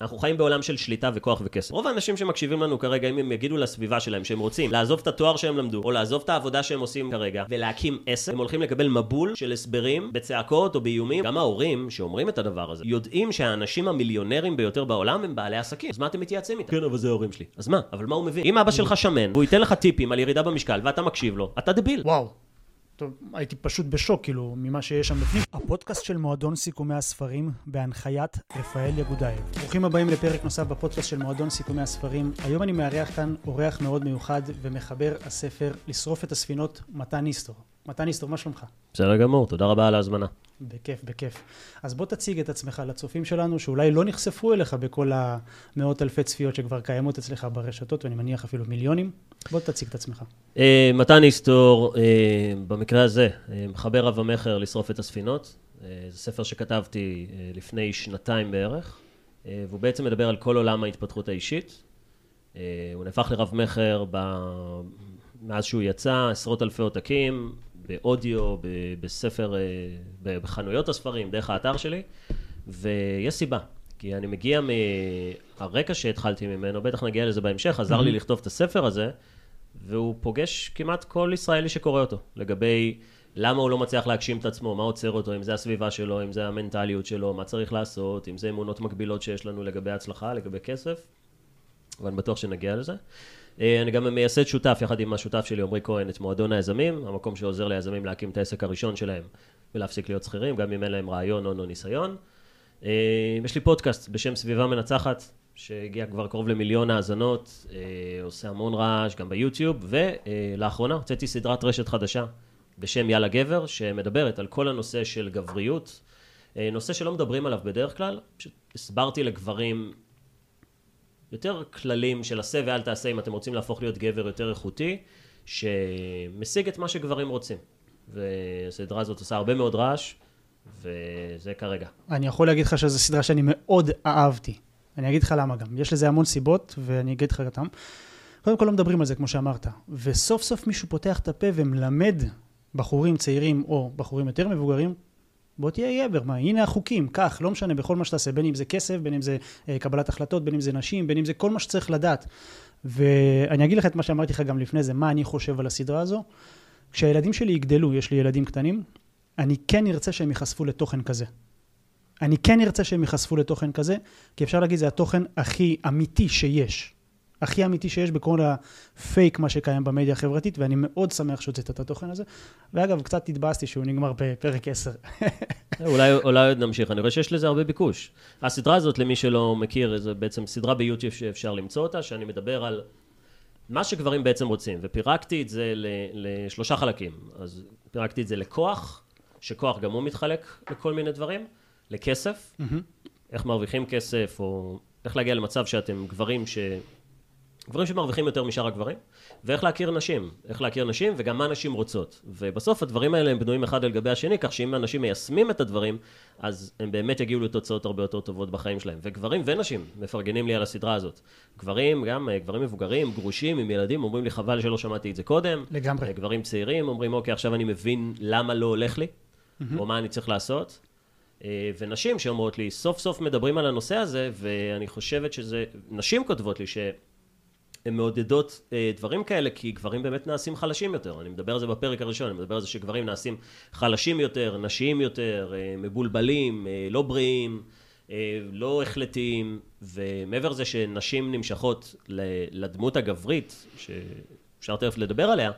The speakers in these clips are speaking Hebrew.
אנחנו חיים בעולם של שליטה וכוח וכסף. רוב האנשים שמקשיבים לנו כרגע, אם הם יגידו לסביבה שלהם שהם רוצים לעזוב את התואר שהם למדו, או לעזוב את העבודה שהם עושים כרגע, ולהקים עסק, הם הולכים לקבל מבול של הסברים, בצעקות או באיומים. גם ההורים שאומרים את הדבר הזה, יודעים שהאנשים המיליונרים ביותר בעולם הם בעלי עסקים. אז מה אתם מתייעצים איתם? כן, אבל זה ההורים שלי. אז מה? אבל מה הוא מבין? אם אבא שלך שמן, והוא ייתן לך טיפים על ירידה במשקל, ואתה מקשיב לו, אתה דביל. וואו. טוב, הייתי פשוט בשוק, כאילו, ממה שיש שם בפנים. הפודקאסט של מועדון סיכומי הספרים, בהנחיית רפאל יגודאייב. ברוכים הבאים לפרק נוסף בפודקאסט של מועדון סיכומי הספרים. היום אני מארח כאן אורח מאוד מיוחד ומחבר הספר לשרוף את הספינות, מתן איסטור. מתן איסטור, מה שלומך? בסדר גמור, תודה רבה על ההזמנה. בכיף, בכיף. אז בוא תציג את עצמך לצופים שלנו, שאולי לא נחשפו אליך בכל המאות אלפי צפיות שכבר קיימות אצלך ברשתות, ואני מניח אפילו מיליונים. בוא תציג את עצמך. אה, מתן היסטור, אה, במקרה הזה, אה, מחבר רב המכר לשרוף את הספינות. זה ספר שכתבתי לפני שנתיים בערך, והוא בעצם מדבר על כל עולם ההתפתחות האישית. הוא נהפך לרב מכר ב... מאז שהוא יצא, עשרות אלפי עותקים, באודיו, בספר, בחנויות הספרים, דרך האתר שלי, ויש סיבה. כי אני מגיע מהרקע שהתחלתי ממנו, בטח נגיע לזה בהמשך, עזר לי לכתוב את הספר הזה, והוא פוגש כמעט כל ישראלי שקורא אותו, לגבי למה הוא לא מצליח להגשים את עצמו, מה עוצר אותו, אם זה הסביבה שלו, אם זה המנטליות שלו, מה צריך לעשות, אם זה אמונות מקבילות שיש לנו לגבי הצלחה, לגבי כסף, ואני בטוח שנגיע לזה. אה, אני גם מייסד שותף, יחד עם השותף שלי, עמרי כהן, את מועדון היזמים, המקום שעוזר ליזמים להקים את העסק הראשון שלהם ולהפסיק להיות שכירים, גם אם אין להם רעיון או ניסיון. אה, יש לי פודקאסט בשם סביבה מנצחת, שהגיע כבר קרוב למיליון האזנות, אה, עושה המון רעש גם ביוטיוב, ולאחרונה הוצאתי סדרת רשת חדשה בשם יאללה גבר, שמדברת על כל הנושא של גבריות, נושא שלא מדברים עליו בדרך כלל, פשוט הסברתי לגברים יותר כללים של עשה ואל תעשה אם אתם רוצים להפוך להיות גבר יותר איכותי, שמשיג את מה שגברים רוצים. והסדרה הזאת עושה הרבה מאוד רעש. וזה כרגע. אני יכול להגיד לך שזו סדרה שאני מאוד אהבתי. אני אגיד לך למה גם. יש לזה המון סיבות, ואני אגיד לך אותם. קודם כל לא מדברים על זה, כמו שאמרת. וסוף סוף מישהו פותח את הפה ומלמד בחורים צעירים או בחורים יותר מבוגרים, בוא תהיה גבר, מה, הנה החוקים, כך, לא משנה, בכל מה שתעשה, בין אם זה כסף, בין אם זה אה, קבלת החלטות, בין אם זה נשים, בין אם זה כל מה שצריך לדעת. ואני אגיד לך את מה שאמרתי לך גם לפני זה, מה אני חושב על הסדרה הזו. כשהילדים שלי יגדלו, יש לי ילדים קטנים, אני כן ארצה שהם ייחשפו לתוכן כזה. אני כן ארצה שהם ייחשפו לתוכן כזה, כי אפשר להגיד, זה התוכן הכי אמיתי שיש. הכי אמיתי שיש בכל הפייק מה שקיים במדיה החברתית, ואני מאוד שמח שהוצאת את התוכן הזה. ואגב, קצת התבאסתי שהוא נגמר בפרק 10. אולי, אולי עוד נמשיך, אני רואה שיש לזה הרבה ביקוש. הסדרה הזאת, למי שלא מכיר, זה בעצם סדרה ביוטיוב שאפשר למצוא אותה, שאני מדבר על מה שגברים בעצם רוצים, ופירקתי את זה לשלושה חלקים. אז פירקתי את זה לכוח, שכוח גם הוא מתחלק לכל מיני דברים, לכסף, mm-hmm. איך מרוויחים כסף, או איך להגיע למצב שאתם גברים ש... גברים שמרוויחים יותר משאר הגברים, ואיך להכיר נשים, איך להכיר נשים וגם מה נשים רוצות. ובסוף הדברים האלה הם בנויים אחד על גבי השני, כך שאם אנשים מיישמים את הדברים, אז הם באמת יגיעו לתוצאות הרבה יותר טובות בחיים שלהם. וגברים ונשים מפרגנים לי על הסדרה הזאת. גברים, גם אה, גברים מבוגרים, גרושים עם ילדים, אומרים לי חבל שלא שמעתי את זה קודם. לגמרי. אה, גברים צעירים אומרים, אוקיי, עכשיו אני מבין למה לא הולך לי. mm-hmm. או מה אני צריך לעשות. אה, ונשים שאומרות לי, סוף סוף מדברים על הנושא הזה, ואני חושבת שזה, נשים כותבות לי שהן מעודדות אה, דברים כאלה, כי גברים באמת נעשים חלשים יותר. אני מדבר על זה בפרק הראשון, אני מדבר על זה שגברים נעשים חלשים יותר, נשיים יותר, אה, מבולבלים, לא בריאים, לא החלטיים, ומעבר לזה שנשים נמשכות לדמות הגברית, שאפשר תכף לדבר עליה,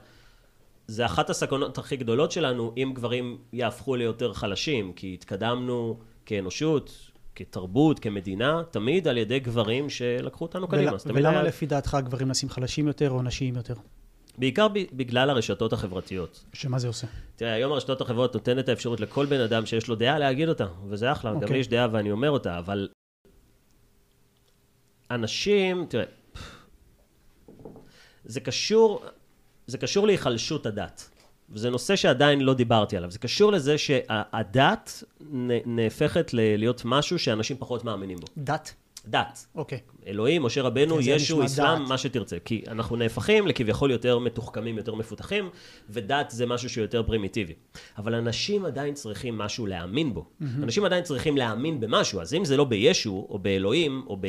זה אחת הסכנות הכי גדולות שלנו אם גברים יהפכו ליותר חלשים, כי התקדמנו כאנושות, כתרבות, כמדינה, תמיד על ידי גברים שלקחו אותנו קדימה. ול... ולמה היה... לפי דעתך גברים נעשים חלשים יותר או נשיים יותר? בעיקר ב- בגלל הרשתות החברתיות. שמה זה עושה? תראה, היום הרשתות החברתיות נותנת את האפשרות לכל בן אדם שיש לו דעה להגיד אותה, וזה אחלה, okay. גם אוקיי. לי יש דעה ואני אומר אותה, אבל אנשים, תראה, זה קשור, זה קשור להיחלשות הדת. וזה נושא שעדיין לא דיברתי עליו. זה קשור לזה שהדת נהפכת להיות משהו שאנשים פחות מאמינים בו. דת? דת. אוקיי. אלוהים, משה רבנו, כן, ישו, אסלאם. מה שתרצה. כי אנחנו נהפכים לכביכול יותר מתוחכמים, יותר מפותחים, ודת זה משהו שיותר פרימיטיבי. אבל אנשים עדיין צריכים משהו להאמין בו. אנשים עדיין צריכים להאמין במשהו, אז אם זה לא בישו, או באלוהים, או ב...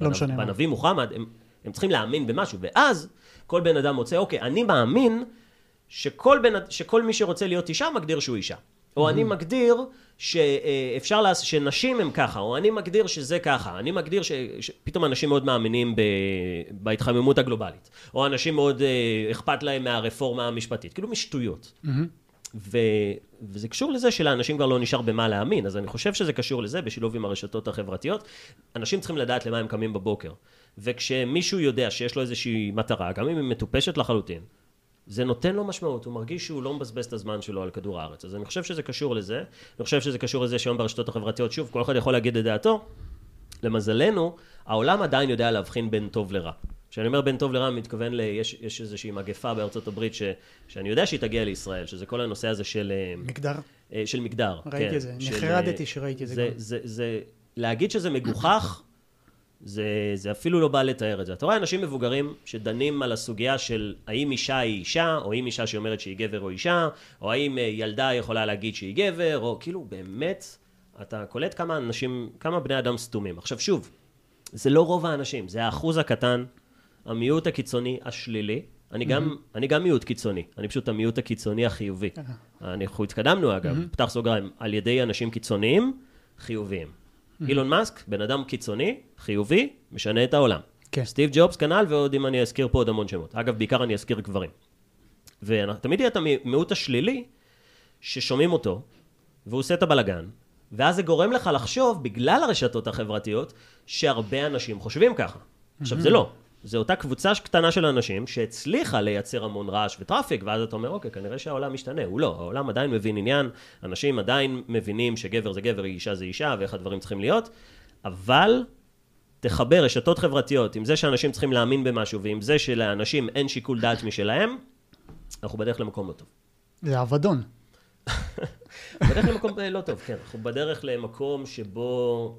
לא משנה מה. בנביא מוחמד, הם, הם צריכים להאמין במשהו. ואז כל בן אדם מוצא, אוקיי, אני מאמין שכל, בן, שכל מי שרוצה להיות אישה מגדיר שהוא אישה. או אני מגדיר שאפשר לעשות, שנשים הם ככה, או אני מגדיר שזה ככה, אני מגדיר ש... שפתאום אנשים מאוד מאמינים ב... בהתחממות הגלובלית, או אנשים מאוד אה, אכפת להם מהרפורמה המשפטית, כאילו משטויות. ו... וזה קשור לזה שלאנשים כבר לא נשאר במה להאמין, אז אני חושב שזה קשור לזה, בשילוב עם הרשתות החברתיות. אנשים צריכים לדעת למה הם קמים בבוקר. וכשמישהו יודע שיש לו איזושהי מטרה, גם אם היא מטופשת לחלוטין, זה נותן לו משמעות, הוא מרגיש שהוא לא מבזבז את הזמן שלו על כדור הארץ. אז אני חושב שזה קשור לזה. אני חושב שזה קשור לזה שהיום ברשתות החברתיות, שוב, כל אחד יכול להגיד את דעתו. למזלנו, העולם עדיין יודע להבחין בין טוב לרע. כשאני אומר בין טוב לרע, אני מתכוון ל... יש, יש איזושהי מגפה בארצות הברית ש, שאני יודע שהיא תגיע לישראל, שזה כל הנושא הזה של, אה, מגדר? אה, של מגדר. ראיתי כן, את זה, נחרדתי אה, שראיתי את זה זה, גם. זה, זה, להגיד שזה מגוחך, זה, זה אפילו לא בא לתאר את זה. אתה רואה אנשים מבוגרים שדנים על הסוגיה של האם אישה היא אישה, או האם אישה שאומרת שהיא גבר או אישה, או האם אה, ילדה יכולה להגיד שהיא גבר, או כאילו באמת, אתה קולט כמה אנשים, כמה בני אדם סתומים. עכשיו שוב, זה לא רוב האנשים, זה האחוז הקטן, המיעוט הקיצוני השלילי. אני גם, אני גם מיעוט קיצוני, אני פשוט המיעוט הקיצוני החיובי. אנחנו התקדמנו אגב, פתח סוגריים, על ידי אנשים קיצוניים, חיוביים. אילון מאסק, בן אדם קיצוני, חיובי, משנה את העולם. כן. סטיב ג'ובס כנ"ל, ועוד אם אני אזכיר פה עוד המון שמות. אגב, בעיקר אני אזכיר גברים. ותמיד יהיה את המיעוט השלילי, ששומעים אותו, והוא עושה את הבלגן, ואז זה גורם לך לחשוב, בגלל הרשתות החברתיות, שהרבה אנשים חושבים ככה. עכשיו, זה לא. זה אותה קבוצה קטנה של אנשים שהצליחה לייצר המון רעש וטראפיק, ואז אתה אומר, אוקיי, כנראה שהעולם משתנה. הוא לא, העולם עדיין מבין עניין, אנשים עדיין מבינים שגבר זה גבר, אישה זה אישה, ואיך הדברים צריכים להיות, אבל תחבר רשתות חברתיות עם זה שאנשים צריכים להאמין במשהו, ועם זה שלאנשים אין שיקול דעת משלהם, אנחנו בדרך למקום לא טוב. זה אבדון. בדרך למקום אה, לא טוב, כן. אנחנו בדרך למקום שבו...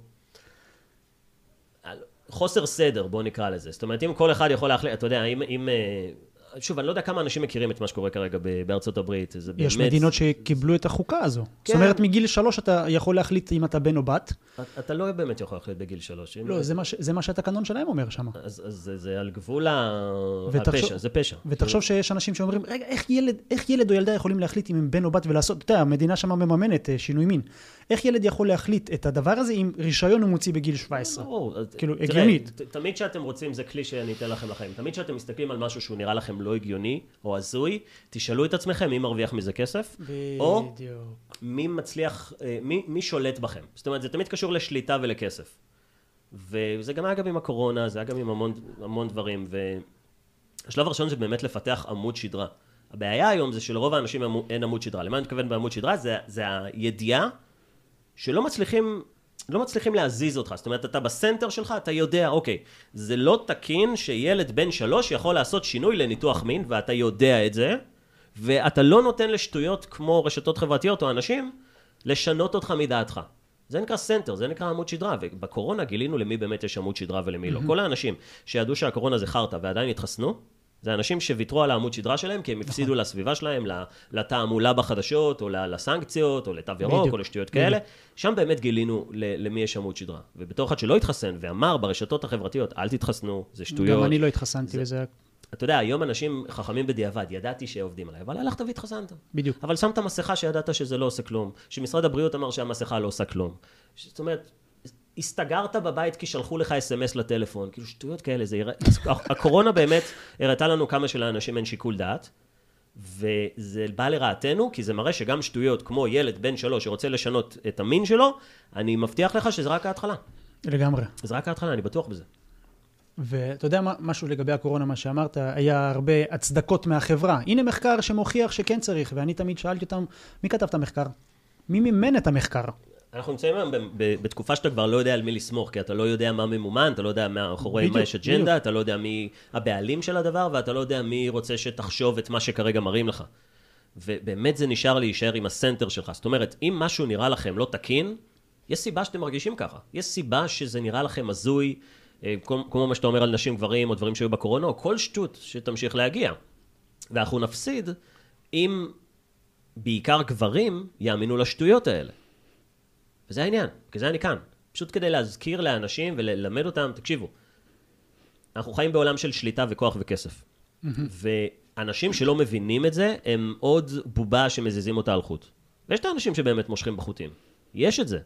חוסר סדר, בוא נקרא לזה. זאת אומרת, אם כל אחד יכול להחליט, אתה יודע, אם... אם אה, שוב, אני לא יודע כמה אנשים מכירים את מה שקורה כרגע בארצות הברית. זה באמת... יש מדינות שקיבלו את החוקה הזו. זאת כן. אומרת, מגיל שלוש אתה יכול להחליט אם אתה בן או בת. אתה לא באמת יכול להחליט בגיל שלוש. לא, זה מה זה מה שהתקנון שלהם אומר שם. אז, אז זה, זה על גבול ה- ותחשוב- הפשע, זה פשע. ותחשוב שיש אנשים שאומרים, רגע, איך ילד, איך ילד או ילדה יכולים להחליט אם הם בן או בת ולעשות, אתה יודע, המדינה שם מממנת אה, שינוי מין. איך ילד יכול להחליט את הדבר הזה אם רישיון הוא מוציא בגיל 17? ברור. אז כאילו, תראה, הגיונית. תמיד שאתם רוצים, זה כלי שאני אתן לכם לחיים. תמיד שאתם מסתכלים על משהו שהוא נראה לכם לא הגיוני או הזוי, תשאלו את עצמכם מי מרוויח מזה כסף, או. מי מצליח, אה, מי, מי שולט בכם. זאת אומרת, זה תמיד קשור לשליטה ולכסף. וזה גם היה גם עם הקורונה, זה היה גם עם המון, המון דברים. והשלב הראשון זה באמת לפתח עמוד שדרה. הבעיה היום זה שלרוב האנשים אין עמוד שדרה. למה אני מתכוון בעמוד שדרה? זה, זה הידיעה שלא מצליחים, לא מצליחים להזיז אותך. זאת אומרת, אתה בסנטר שלך, אתה יודע, אוקיי, זה לא תקין שילד בן שלוש יכול לעשות שינוי לניתוח מין, ואתה יודע את זה, ואתה לא נותן לשטויות כמו רשתות חברתיות או אנשים לשנות אותך מדעתך. זה נקרא סנטר, זה נקרא עמוד שדרה, ובקורונה גילינו למי באמת יש עמוד שדרה ולמי לא. כל האנשים שידעו שהקורונה זה חרטא ועדיין התחסנו, זה אנשים שוויתרו על העמוד שדרה שלהם, כי הם הפסידו נכון. לסביבה שלהם, לתעמולה בחדשות, או לסנקציות, או לתו ירוק, בדיוק. או לשטויות כאלה. שם באמת גילינו למי יש עמוד שדרה. ובתור אחד שלא התחסן ואמר ברשתות החברתיות, אל תתחסנו, זה שטויות. גם אני לא התחסנתי וזה... אתה יודע, היום אנשים חכמים בדיעבד, ידעתי שעובדים עליי, אבל הלכת והתחסנת. בדיוק. אבל שמת מסכה שידעת שזה לא עושה כלום, שמשרד הבריאות אמר שהמסכה לא עושה כלום. זאת אומרת, הסתגרת בבית כי שלחו לך אס.אם.אס לטלפון, כאילו שטויות כאלה, זה. הקורונה באמת הראתה לנו כמה שלאנשים אין שיקול דעת, וזה בא לרעתנו, כי זה מראה שגם שטויות כמו ילד בן שלוש שרוצה לשנות את המין שלו, אני מבטיח לך שזה רק ההתחלה. לגמרי. זה רק ההתחלה, אני בטוח בזה. ואתה יודע מה, משהו לגבי הקורונה, מה שאמרת, היה הרבה הצדקות מהחברה. הנה מחקר שמוכיח שכן צריך, ואני תמיד שאלתי אותם, מי כתב את המחקר? מי מימן את המחקר? אנחנו נמצאים היום בתקופה שאתה כבר לא יודע על מי לסמוך, כי אתה לא יודע מה ממומן, אתה לא יודע מאחורי מה יש אג'נדה. אתה לא יודע מי הבעלים של הדבר, ואתה לא יודע מי רוצה שתחשוב את מה שכרגע מראים לך. ובאמת זה נשאר להישאר עם הסנטר שלך. זאת אומרת, אם משהו נראה לכם לא תקין, יש סיבה שאתם מרגישים ככה. יש סיבה שזה נראה לכם הזוי, אה, כמו כמו מה שאתה אומר על נשים גברים, או דברים שהיו בקורונה, או כל שטות שתמשיך להגיע. ואנחנו נפסיד אם בעיקר גברים יאמינו לשטויות האלה. וזה העניין, כי זה אני כאן. פשוט כדי להזכיר לאנשים וללמד אותם, תקשיבו, אנחנו חיים בעולם של שליטה וכוח וכסף. ואנשים שלא מבינים את זה, הם עוד בובה שמזיזים אותה על חוט. ויש את האנשים שבאמת מושכים בחוטים. יש את זה.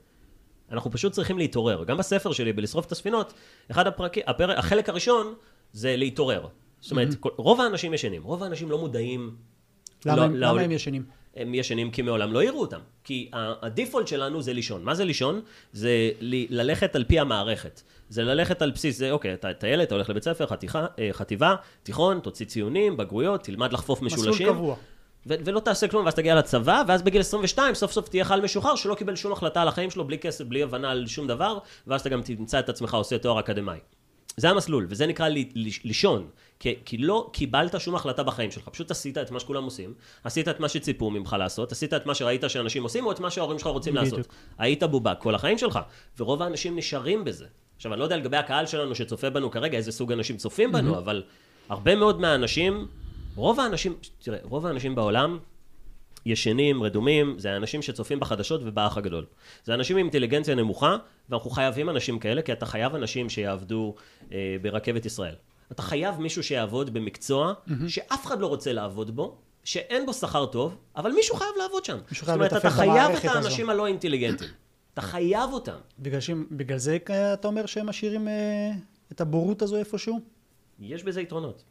אנחנו פשוט צריכים להתעורר. גם בספר שלי, בלשרוף את הספינות, אחד הפרקים, הפרק, החלק הראשון זה להתעורר. זאת אומרת, כל, רוב האנשים ישנים. רוב האנשים לא מודעים... למה, לא- הם, לא- למה הם ישנים? הם ישנים כי מעולם לא יראו אותם. כי הדיפולט שלנו זה לישון. מה זה לישון? זה ל- ללכת על פי המערכת. זה ללכת על בסיס, זה אוקיי, אתה טיילת, אתה הולך לבית ספר, חתיכה, אה, חטיבה, תיכון, תוציא ציונים, בגרויות, תלמד לחפוף משולשים. מסלול קבוע. ו- ולא תעשה כלום, ואז תגיע לצבא, ואז בגיל 22 סוף סוף תהיה חייל משוחרר שלא קיבל שום החלטה על החיים שלו, בלי כסף, בלי הבנה על שום דבר, ואז אתה גם תמצא את עצמך עושה תואר אקדמאי. זה המסלול, וזה נקרא לישון. כי, כי לא קיבלת שום החלטה בחיים שלך, פשוט עשית את מה שכולם עושים, עשית את מה שציפו ממך לעשות, עשית את מה שראית שאנשים עושים, או את מה שההורים שלך רוצים בדיוק. לעשות. היית בובה כל החיים שלך, ורוב האנשים נשארים בזה. עכשיו, אני לא יודע לגבי הקהל שלנו שצופה בנו כרגע, איזה סוג אנשים צופים בנו, אבל הרבה מאוד מהאנשים, רוב האנשים, תראה, רוב האנשים בעולם ישנים, רדומים, זה האנשים שצופים בחדשות ובאח הגדול. זה אנשים עם אינטליגנציה נמוכה, ואנחנו חייבים אנשים כאלה, כי אתה חייב אנשים שיעבדו אה, ברכבת ישראל. אתה חייב מישהו שיעבוד במקצוע שאף אחד לא רוצה לעבוד בו, שאין בו שכר טוב, אבל מישהו חייב לעבוד שם. מישהו זאת חייב אומרת, אתה לתפעל את חייב את המערכת הזו. האנשים הלא אינטליגנטים. אתה חייב אותם. בגלל, שהם, בגלל זה אתה אומר שהם משאירים אה, את הבורות הזו איפשהו? יש בזה יתרונות.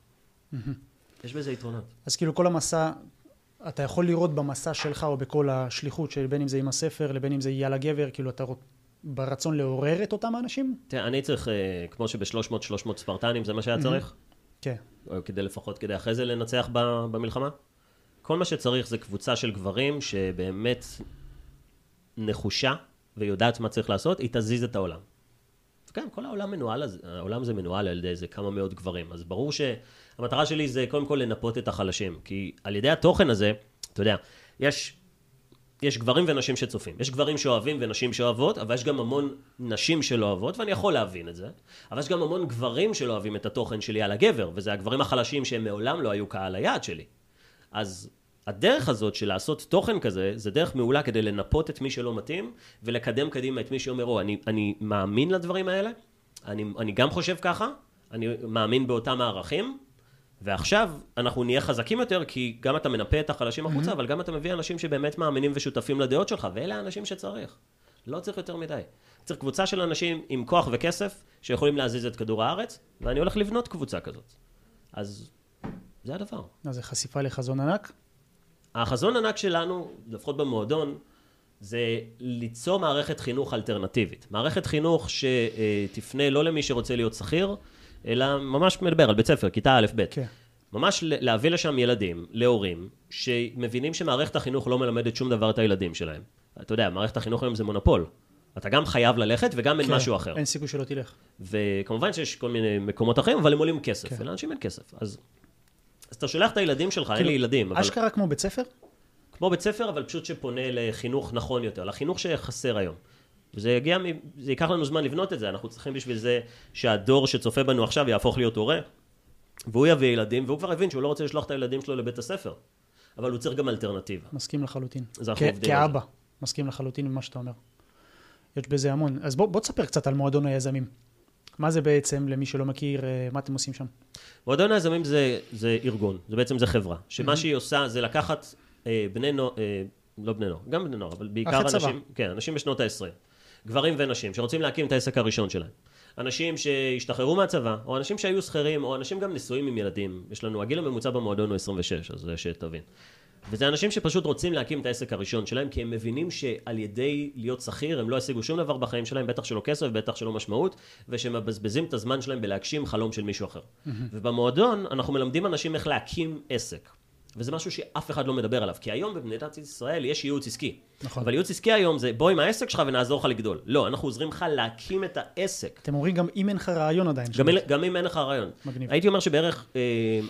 יש בזה יתרונות. אז כאילו כל המסע, אתה יכול לראות במסע שלך או בכל השליחות, שבין אם זה עם הספר לבין אם זה יהיה לגבר, כאילו אתה. ברצון לעורר את אותם האנשים? תראה, אני צריך, אה, כמו שב-300-300 ספרטנים, זה מה שהיה צריך, כן. או כדי לפחות, כדי אחרי זה לנצח ב- במלחמה. כל מה שצריך זה קבוצה של גברים שבאמת נחושה ויודעת מה צריך לעשות, היא תזיז את העולם. כן, כל העולם מנוהל, העולם הזה מנוהל על ידי איזה כמה מאות גברים. אז ברור שהמטרה שלי זה קודם כל לנפות את החלשים. כי על ידי התוכן הזה, אתה יודע, יש, יש גברים ונשים שצופים. יש גברים שאוהבים ונשים שאוהבות, אבל יש גם המון נשים שלא אוהבות, ואני יכול להבין את זה. אבל יש גם המון גברים שלא אוהבים את התוכן שלי על הגבר, וזה הגברים החלשים שהם מעולם לא היו קהל היעד שלי. אז הדרך הזאת של לעשות תוכן כזה, זה דרך מעולה כדי לנפות את מי שלא מתאים, ולקדם קדימה את מי שאומר, או, אני, אני מאמין לדברים האלה, אני, אני גם חושב ככה, אני מאמין באותם הערכים, ועכשיו אנחנו נהיה חזקים יותר, כי גם אתה מנפה את החלשים החוצה, אבל גם אתה מביא אנשים שבאמת מאמינים ושותפים לדעות שלך, ואלה האנשים שצריך. לא צריך יותר מדי. צריך קבוצה של אנשים עם כוח וכסף, שיכולים להזיז את כדור הארץ, ואני הולך לבנות קבוצה כזאת. אז זה הדבר. אז זה חשיפה לחזון ענק? החזון ענק שלנו, לפחות במועדון, זה ליצור מערכת חינוך אלטרנטיבית. מערכת חינוך שתפנה לא למי שרוצה להיות שכיר, אלא ממש מדבר על בית ספר, כיתה א' ב'. כן. ממש להביא לשם ילדים, להורים, שמבינים שמערכת החינוך לא מלמדת שום דבר את הילדים שלהם. אתה יודע, מערכת החינוך היום זה מונופול. אתה גם חייב ללכת וגם אין כן. משהו אחר. אין סיכוי שלא תלך. וכמובן שיש כל מיני מקומות אחרים, אבל הם עולים כסף, כן. ולאנשים אין כסף. אז, אז אתה שולח את הילדים שלך, אין לי ילדים, אבל אשכרה כמו בית ספר? כמו בית ספר, אבל פשוט שפונה לחינוך נכון יותר, לחינוך שחסר היום. וזה יגיע, זה ייקח לנו זמן לבנות את זה, אנחנו צריכים בשביל זה שהדור שצופה בנו עכשיו יהפוך להיות הורה, והוא יביא ילדים, והוא כבר הבין שהוא לא רוצה לשלוח את הילדים שלו לבית הספר, אבל הוא צריך גם אלטרנטיבה. מסכים לחלוטין. אז אנחנו עובדים כאבא, מסכים לחלוטין עם מה שאתה אומר. יש בזה המון. אז בוא, בוא תספר קצת על מועדון היזמים. מה זה בעצם, למי שלא מכיר, אה, מה אתם עושים שם? מועדון היזמים זה, זה ארגון, זה בעצם זה חברה, שמה שהיא עושה זה לקחת אה, בני נוער, אה, לא בני נוער, גם בני נוער, אבל בעיקר אחרי צבא. אנשים, כן, אנשים בשנות ה-20, גברים ונשים שרוצים להקים את העסק הראשון שלהם. אנשים שהשתחררו מהצבא, או אנשים שהיו שכירים, או אנשים גם נשואים עם ילדים. יש לנו, הגיל הממוצע במועדון הוא 26, אז זה שתבין. וזה אנשים שפשוט רוצים להקים את העסק הראשון שלהם, כי הם מבינים שעל ידי להיות שכיר, הם לא ישיגו שום דבר בחיים שלהם, בטח שלא כסף, בטח שלא משמעות, ושמבזבזים את הזמן שלהם בלהגשים חלום של מישהו אחר. ובמועדון, אנחנו מלמדים אנשים איך להקים עסק. וזה משהו שאף אחד לא מדבר עליו, כי היום במדינת ישראל יש ייעוץ עסקי. נכון. אבל ייעוץ עסקי היום זה בוא עם העסק שלך ונעזור לך לגדול. לא, אנחנו עוזרים לך להקים את העסק. אתם אומרים גם אם אין לך רעיון עדיין. גם, אל- גם אם אין לך רעיון. מגניב. הייתי אומר שבערך אה,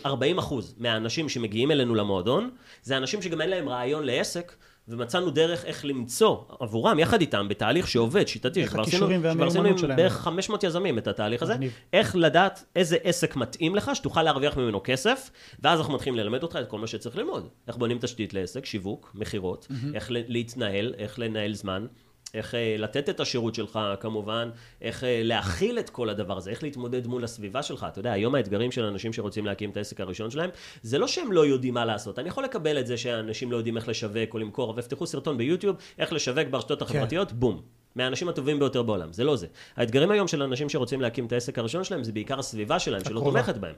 40 אחוז מהאנשים שמגיעים אלינו למועדון, זה אנשים שגם אין להם רעיון לעסק, ומצאנו דרך איך למצוא עבורם, יחד איתם, בתהליך שעובד, שיטתי, איך שכבר עשינו, שכבר עשינו עם. בערך 500 יזמים את התהליך הזה, מגניב. איך לדעת איזה עסק מתאים לך, שתוכל להרוויח ממנו כסף, ואז אנחנו מתחילים ללמד אותך את כל מה שצריך ללמוד. איך בונים תשתית לעסק, שיווק, מכירות, איך ל- להתנהל, איך לנהל זמן. איך אה, לתת את השירות שלך כמובן, איך אה, להכיל את כל הדבר הזה, איך להתמודד מול הסביבה שלך. אתה יודע, היום האתגרים של אנשים שרוצים להקים את העסק הראשון שלהם, זה לא שהם לא יודעים מה לעשות. אני יכול לקבל את זה שאנשים לא יודעים איך לשווק או למכור, אבל יפתחו סרטון ביוטיוב, איך לשווק ברשתות החברתיות, בום. מהאנשים הטובים ביותר בעולם, זה לא זה. האתגרים היום של אנשים שרוצים להקים את העסק הראשון שלהם, זה בעיקר הסביבה שלהם, שלא. תומכת בהם.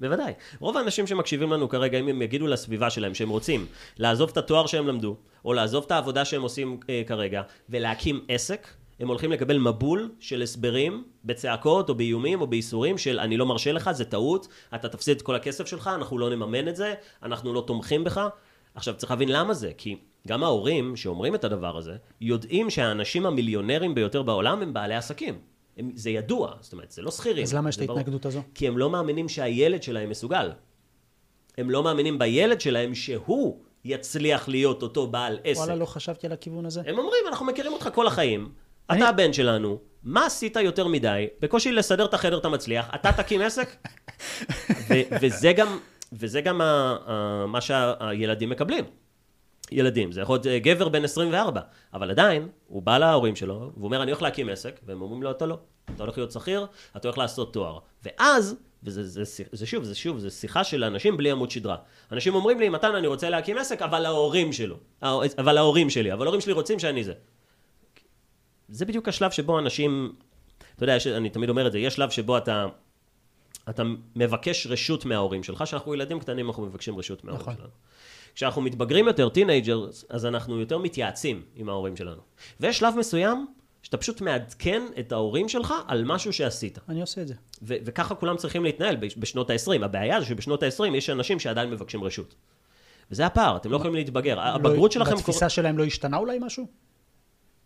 בוודאי. רוב האנשים שמקשיבים לנו כרגע, אם הם יגידו לסביבה שלהם שהם רוצים לעזוב את התואר שהם למדו, או לעזוב את העבודה שהם עושים אה, כרגע, ולהקים עסק, הם הולכים לקבל מבול של הסברים בצעקות או באיומים או בייסורים של אני לא מרשה לך, זה טעות, אתה תפסיד את כל הכסף שלך, אנחנו לא נממן את זה, אנחנו לא תומכים בך. עכשיו צריך להבין למה זה, כי גם ההורים שאומרים את הדבר הזה, יודעים שהאנשים המיליונרים ביותר בעולם הם בעלי עסקים. הם, זה ידוע, זאת אומרת, זה לא שכירים. אז למה יש את. ההתנגדות הזו? כי הם לא מאמינים שהילד שלהם מסוגל. הם לא מאמינים בילד שלהם שהוא יצליח להיות אותו בעל עסק. וואלה, לא חשבתי על הכיוון הזה. הם אומרים, אנחנו מכירים אותך כל החיים, אני- אתה הבן שלנו, מה עשית יותר מדי? בקושי לסדר את החדר אתה מצליח, אתה תקים עסק? ו- וזה גם, וזה גם ה- ה- מה שהילדים מקבלים. ילדים, זה יכול להיות אה, גבר בן 24, אבל עדיין, הוא בא להורים שלו, והוא אומר, אני הולך להקים עסק, והם אומרים לו, אתה לא. אתה הולך להיות שכיר, אתה הולך לעשות תואר. ואז, וזה זה, זה, זה שוב, זה שוב, זה שיחה של אנשים בלי עמוד שדרה. אנשים אומרים לי, מתן, אני רוצה להקים עסק, אבל ההורים שלו. אבל ההורים שלי, אבל ההורים שלי רוצים שאני זה. זה בדיוק השלב שבו אנשים, אתה יודע, אני תמיד אומר את זה, יש שלב שבו אתה, אתה מבקש רשות מההורים שלך, כשאנחנו ילדים קטנים אנחנו מבקשים רשות מההורים נכון. שלנו. כשאנחנו מתבגרים יותר, teenagers, אז אנחנו יותר מתייעצים עם ההורים שלנו. ויש שלב מסוים שאתה פשוט מעדכן את ההורים שלך על משהו שעשית. אני עושה את זה. ו- וככה כולם צריכים להתנהל בש- בשנות ה-20. הבעיה זה שבשנות ה-20 יש אנשים שעדיין מבקשים רשות. וזה הפער, אתם לא יכולים להתבגר. הבגרות לא, שלכם... בתפיסה שלהם לא השתנה אולי משהו?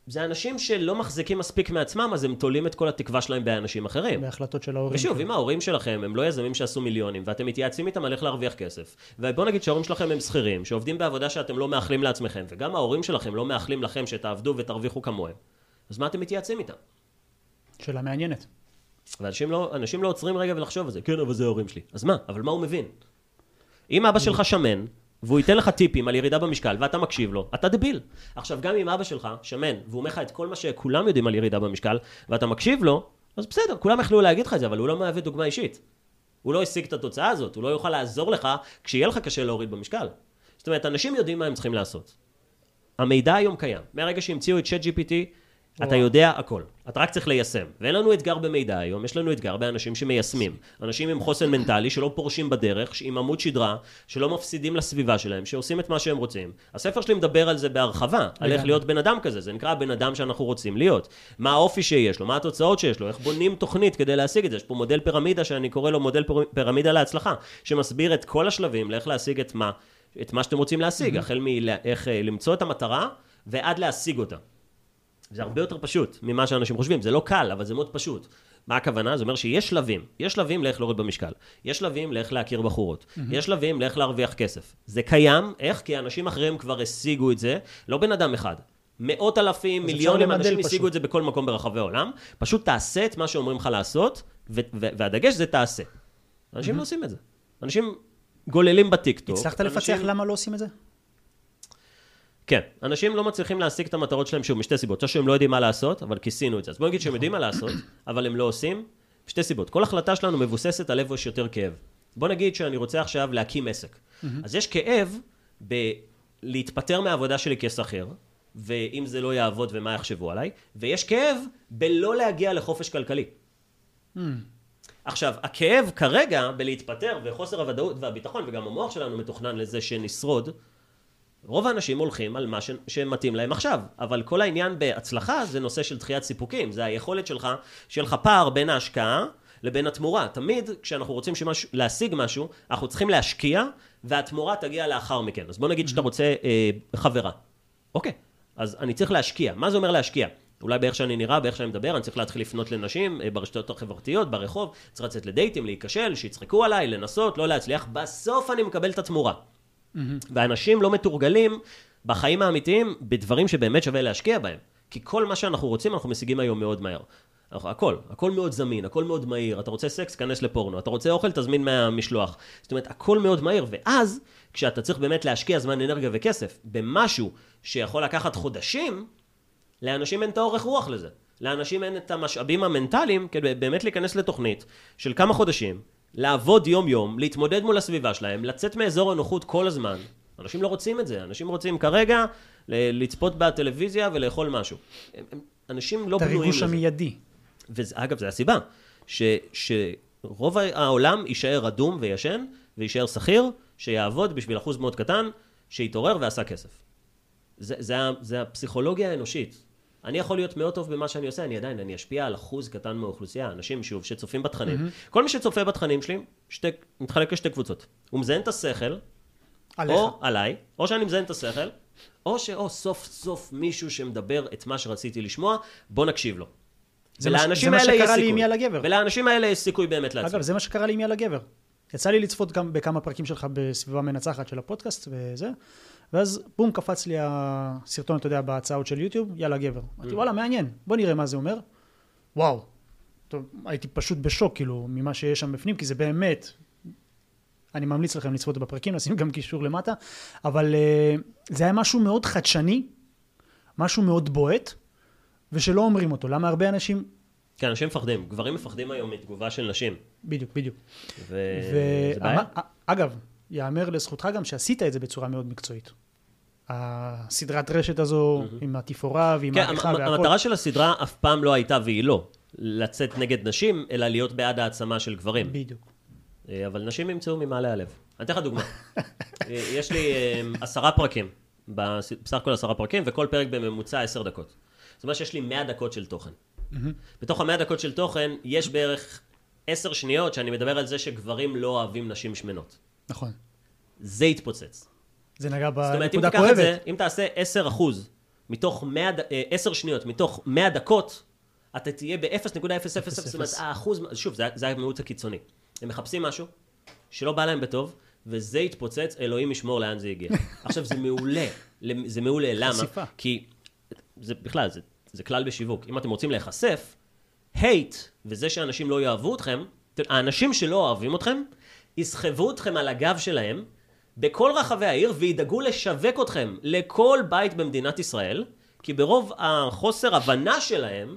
זה אנשים שלא מחזיקים מספיק מעצמם, אז הם תולים את כל התקווה שלהם באנשים אחרים. בהחלטות של ההורים. ושוב. אם ההורים שלכם הם לא יזמים שעשו מיליונים, ואתם מתייעצים איתם על איך להרוויח כסף, ובוא נגיד שההורים שלכם הם שכירים, שעובדים בעבודה שאתם לא מאחלים לעצמכם, וגם ההורים שלכם לא מאחלים לכם שתעבדו ותרוויחו כמוהם, אז מה אתם מתייעצים איתם? שאלה מעניינת. ואנשים לא, אנשים לא עוצרים רגע ולחשוב על זה, כן, אבל זה ההורים שלי. אז מה? אבל מה הוא מבין? אם אבא שלך שמן, והוא ייתן לך טיפים על ירידה במשקל, ואתה מקשיב לו, אתה דביל. עכשיו, גם אם אבא שלך שמן, והוא אומר לך את כל מה שכולם יודעים על ירידה במשקל, ואתה מקשיב לו, אז בסדר, כולם יכלו להגיד לך את זה, אבל הוא לא מהווה דוגמה אישית. הוא לא השיג את התוצאה הזאת, הוא לא יוכל לעזור לך כשיהיה לך קשה להוריד במשקל. זאת אומרת, אנשים יודעים מה הם צריכים לעשות. המידע היום קיים. מהרגע שהמציאו את ChatGPT, אתה וואו. יודע הכל. אתה רק צריך ליישם. ואין לנו אתגר במידע היום, יש לנו אתגר באנשים שמיישמים. אנשים עם חוסן מנטלי, שלא פורשים בדרך, עם עמוד שדרה, שלא מפסידים לסביבה שלהם, שעושים את מה שהם רוצים. הספר שלי מדבר על זה בהרחבה, על איך. להיות בן אדם כזה. זה נקרא הבן אדם שאנחנו רוצים להיות. מה האופי שיש לו, מה התוצאות שיש לו, איך בונים תוכנית כדי להשיג את זה. יש פה מודל פירמידה שאני קורא לו מודל פיר- פירמידה להצלחה, שמסביר את כל השלבים לאיך להשיג את מה, את מה שאתם רוצים להשיג, החל מאיך אה, למצוא את המטרה ועד להשיג אותה. זה הרבה יותר פשוט ממה שאנשים חושבים, זה לא קל, אבל זה מאוד פשוט. מה הכוונה? זה אומר שיש שלבים. יש שלבים לאיך להוריד במשקל. יש שלבים לאיך להכיר בחורות. יש שלבים לאיך להרוויח כסף. זה קיים, איך? כי אנשים אחרים כבר השיגו את זה, לא בן אדם אחד. מאות אלפים, מיליונים, אנשים. השיגו את זה בכל מקום ברחבי העולם. פשוט תעשה את מה שאומרים לך לעשות, ו- ו- והדגש זה תעשה. אנשים לא עושים את זה. אנשים גוללים בטיקטוק. הצלחת לפצח אנשים- למה לא עושים את זה? כן, אנשים לא מצליחים להשיג את המטרות שלהם שוב משתי סיבות, או שהם לא יודעים מה לעשות, אבל כיסינו את זה. אז בוא נגיד שהם יודעים מה לעשות, אבל הם לא עושים, שתי סיבות. כל החלטה שלנו מבוססת על איפה יש יותר כאב. בוא נגיד שאני רוצה עכשיו להקים עסק. אז יש כאב בלהתפטר מהעבודה שלי כשכיר, ואם זה לא יעבוד ומה יחשבו עליי, ויש כאב בלא להגיע לחופש כלכלי. עכשיו, הכאב כרגע בלהתפטר וחוסר הוודאות והביטחון, וגם המוח שלנו מתוכנן לזה שנשרוד, רוב האנשים הולכים על מה ש... שמתאים להם עכשיו, אבל כל העניין בהצלחה זה נושא של דחיית סיפוקים, זה היכולת שלך, שיהיה לך פער בין ההשקעה לבין התמורה. תמיד כשאנחנו רוצים שמש... להשיג משהו, אנחנו צריכים להשקיע, והתמורה תגיע לאחר מכן. אז בוא נגיד שאתה רוצה אה, חברה. אוקיי, אז אני צריך להשקיע. מה זה אומר להשקיע? אולי באיך שאני נראה, באיך שאני מדבר, אני צריך להתחיל לפנות לנשים אה, ברשתות החברתיות, ברחוב, צריך לצאת לדייטים, להיכשל, שיצחקו עליי, לנסות, לא להצליח, בסוף אני מקבל את התמורה. ואנשים לא מתורגלים בחיים האמיתיים, בדברים שבאמת שווה להשקיע בהם. כי כל מה שאנחנו רוצים, אנחנו משיגים היום מאוד מהר. אנחנו- הכל, הכל מאוד זמין, הכל מאוד מהיר. אתה רוצה סקס, כנס לפורנו. אתה רוצה אוכל, תזמין מהמשלוח. זאת אומרת, הכל מאוד מהיר. ואז, כשאתה צריך באמת להשקיע זמן, אנרגיה וכסף במשהו שיכול לקחת חודשים, לאנשים אין את האורך רוח לזה. לאנשים אין את המשאבים המנטליים כדי באמת להיכנס לתוכנית של כמה חודשים, לעבוד יום-יום, להתמודד מול הסביבה שלהם, לצאת מאזור הנוחות כל הזמן. אנשים לא רוצים את זה, אנשים רוצים כרגע לצפות בטלוויזיה ולאכול משהו. אנשים לא את בנויים הריגוש לזה. המיידי. ואגב, זו הסיבה, ש, שרוב העולם יישאר אדום וישן, ויישאר שכיר, שיעבוד בשביל אחוז מאוד קטן, שיתעורר ועשה כסף. זה, זה, זה הפסיכולוגיה האנושית. אני יכול להיות מאוד טוב במה שאני עושה, אני עדיין, אני אשפיע על אחוז קטן מהאוכלוסייה, אנשים שוב, שצופים בתכנים. Mm-hmm. כל מי שצופה בתכנים שלי, שתי, מתחלק לשתי קבוצות. הוא מזיין את השכל, עליך. או עליי, או שאני מזיין את השכל, או שאו סוף סוף מישהו שמדבר את מה שרציתי לשמוע, בוא נקשיב לו. זה מה ולאנשים זה מה האלה יש שקרה לי. עם יאללה גבר. ולאנשים האלה יש סיכוי באמת להצליח. אגב, זה מה שקרה לי עם יאללה גבר. יצא לי לצפות גם בכמה פרקים שלך בסביבה מנצחת של הפודקאסט וזה, ואז בום קפץ לי הסרטון, אתה יודע, בהצעות של יוטיוב, יאללה גבר. אמרתי, וואלה, מעניין, בוא נראה מה זה אומר. וואו. טוב, הייתי פשוט בשוק, כאילו, ממה שיש שם בפנים, כי זה באמת, אני ממליץ לכם לצפות בפרקים, נשים גם קישור למטה, אבל אה, זה היה משהו מאוד חדשני, משהו מאוד בועט, ושלא אומרים אותו. למה הרבה אנשים... כי אנשים מפחדים. גברים מפחדים היום מתגובה של נשים. בדיוק, בדיוק. וזה בעיה. ואגב, יאמר לזכותך גם שעשית את זה בצורה מאוד מקצועית. הסדרת רשת הזו עם התפאורה ועם כן, העריכה המ- והכל. המטרה של הסדרה אף פעם לא הייתה, והיא לא, לצאת נגד נשים, אלא להיות בעד העצמה של גברים. בדיוק. אה, אבל נשים ימצאו ממעלה הלב. אני אתן לך דוגמה. אה, יש לי אה, עשרה פרקים, בס- בסך הכל עשרה פרקים, וכל פרק בממוצע עשר דקות. זאת אומרת שיש לי מאה דקות של תוכן. בתוך המאה דקות של תוכן, יש בערך עשר שניות שאני מדבר על זה שגברים לא אוהבים נשים שמנות. נכון. זה יתפוצץ. זה נגע זאת אומרת, אם בנקודה תיקח את זה, כואבת. אם תעשה 10 אחוז מתוך 100, ד- אה, 10 שניות מתוך 100 דקות, אתה תהיה ב-0.000, זאת אומרת, האחוז, שוב, זה, זה המיעוט הקיצוני. הם מחפשים משהו שלא בא להם בטוב, וזה יתפוצץ, אלוהים ישמור לאן זה הגיע. עכשיו, זה מעולה, זה מעולה, למה? חשיפה. כי זה בכלל, זה, זה כלל בשיווק. אם אתם רוצים להיחשף, hate, וזה שאנשים לא יאהבו אתכם, האנשים שלא אוהבים אתכם, יסחבו אתכם על הגב שלהם בכל רחבי העיר וידאגו לשווק אתכם לכל בית במדינת ישראל, כי ברוב החוסר הבנה שלהם,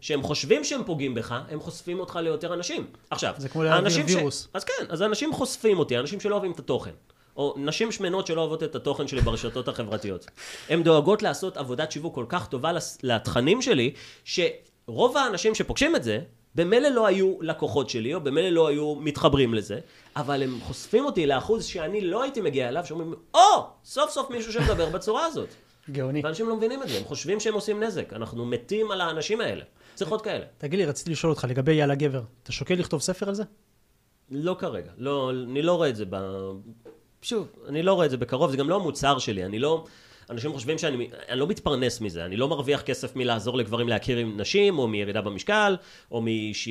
שהם חושבים שהם פוגעים בך, הם חושפים אותך ליותר אנשים. עכשיו, זה כמו להעביר וירוס. אז כן, אז אנשים חושפים אותי, אנשים שלא אוהבים את התוכן. או נשים שמנות שלא אוהבות את התוכן שלי ברשתות החברתיות. הן דואגות לעשות עבודת שיווק כל כך טובה לתכנים שלי, שרוב האנשים שפוגשים את זה, במילא לא היו לקוחות שלי, או במילא לא היו מתחברים לזה, אבל הם חושפים אותי לאחוז שאני לא הייתי מגיע אליו, שאומרים, או, סוף סוף מישהו שמדבר בצורה הזאת. גאוני. ואנשים לא מבינים את זה, הם חושבים שהם עושים נזק. אנחנו מתים על האנשים האלה. צריך עוד כאלה. תגיד לי, רציתי לשאול אותך לגבי יאללה גבר. אתה שוקל לכתוב ספר על זה? לא כרגע. לא, אני לא רואה את זה ב... שוב, אני לא רואה את זה בקרוב, זה גם לא המוצר שלי, אני לא... אנשים חושבים שאני אני לא מתפרנס מזה, אני לא מרוויח כסף מלעזור לגברים להכיר עם נשים, או מירידה במשקל, או מש...